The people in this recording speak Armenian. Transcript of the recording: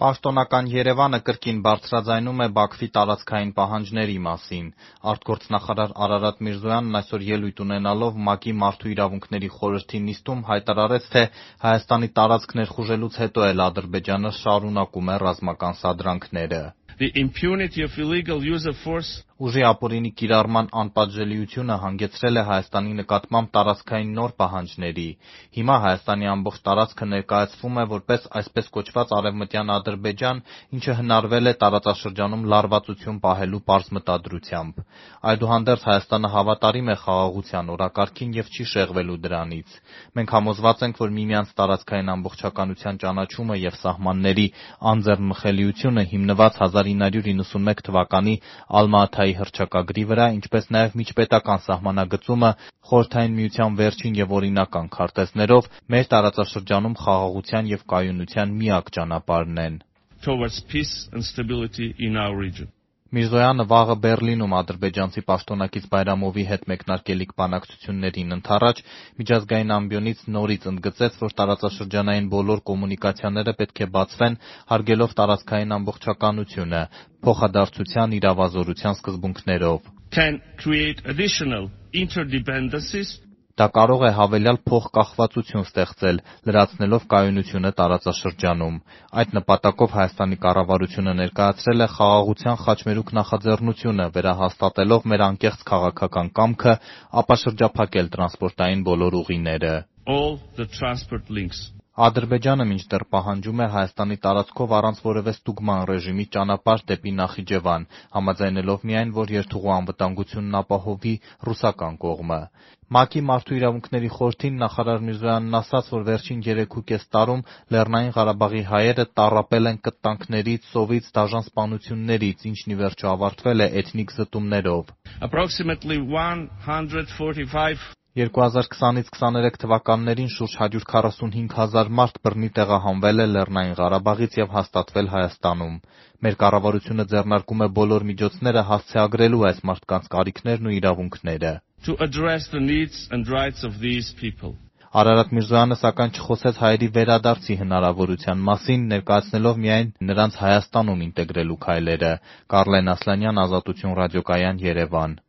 Պաշտոնական Երևանը կրկին բարձրաձայնում է Բաքվի տարածքային պահանջների մասին։ Արտգործնախարար Արարատ Միրզոյանն այսօր ելույթ ունենալով ՄԱԿ-ի Մարդու իրավունքների խորհրդի նիստում հայտարարեց, թե Հայաստանի տարածք ներխուժելուց հետո էլ Ադրբեջանը շարունակում է ռազմական սադրանքները։ «Ուժի ապօրինի կիրառման անպատժելիությունը հանգեցրել է Հայաստանի նկատմամբ տարածքային նոր պահանջների։ Հիմա Հայաստանի ամբողջ տարածքը ներկայացվում է որպես այսպես կոչված Արևմտյան Ադրբեջան, ինչը հնարվել է տարածաշրջանում լարվածություն պահելու պարզ մտադրությամբ։ Այդուհանդերձ Հայաստանը հավատարիմ է խաղաղության օրակարգին և չի շեղվելու դրանից։ Մենք համոզված ենք, որ միմյանց տարածքային ամբողջականության ճանաչումը և սահմանների անձեռնմխելիությունը հիմնված 1991 թվականի Ալմա-Աթայի հռչակագրի վրա, ինչպես նաև միջպետական սահմանագծումը Խորհրդային Միության վերջին և օրինական քարտեզներով մեր տարածաշրջանում խաղաղության և կայունության միակ ճանապարհն են»։ Միրզոյանը վաղը Բեռլինում ադրբեջանցի պաշտոնակից Բայրամովի հետ մեկնարկելիք բանակցություններին ընդառաջ միջազգային ամբիոնից նորից ընդգծեց, որ տարածաշրջանային բոլոր կոմունիկացիաները պետք է բացվեն՝ հարգելով տարածքային ամբողջականությունը՝ փոխադարձության իրավազորության սկզբունքներով։ «Դա կարող է հավելյալ փոխկախվածություն ստեղծել՝ լրացնելով կայունությունը տարածաշրջանում։ Այդ նպատակով Հայաստանի կառավարությունը ներկայացրել է «Խաղաղության խաչմերուկ» նախաձեռնությունը՝ վերահաստատելով մեր անկեղծ քաղաքական կամքը ապաշրջափակել տրանսպորտային բոլոր ուղիները։ Ադրբեջանը մինչդեռ պահանջում է Հայաստանի տարածքով առանց որևէ ստուգման ռեժիմի ճանապարհ դեպի Նախիջևան՝ համաձայնելով միայն, որ երթուղու անվտանգությունն ապահովի ռուսական կողմը։ ՄԱԿ-ի Մարդու իրավունքների խորհրդին նախարար Միրզոյանն ասաց, որ վերջին երեքուկես տարում Լեռնային Ղարաբաղի հայերը տառապել են կտանքներից, ծովից, դաժան սպանություններից, ինչն ի վերջո ավարտվել է էթնիկ զտումներով։ 2020-23 թվականներին շուրջ 145 հազար մարդ բռնի տեղահանվել է Լեռնային Ղարաբաղից և հաստատվել Հայաստանում։ Մեր կառավարությունը ձեռնարկում է բոլոր միջոցները հասցեագրելու այս մարդկանց կարիքներն ու իրավունքները։ Արարատ Միրզոյանը, սակայն, չխոսեց հայերի վերադարձի հնարավորության մասին՝ ներկայացնելով միայն նրանց Հայաստանում ինտեգրելու քայլերը։ Կարլեն Ասլանյան, «Ազատություն» ռադիոկայան, Երևան։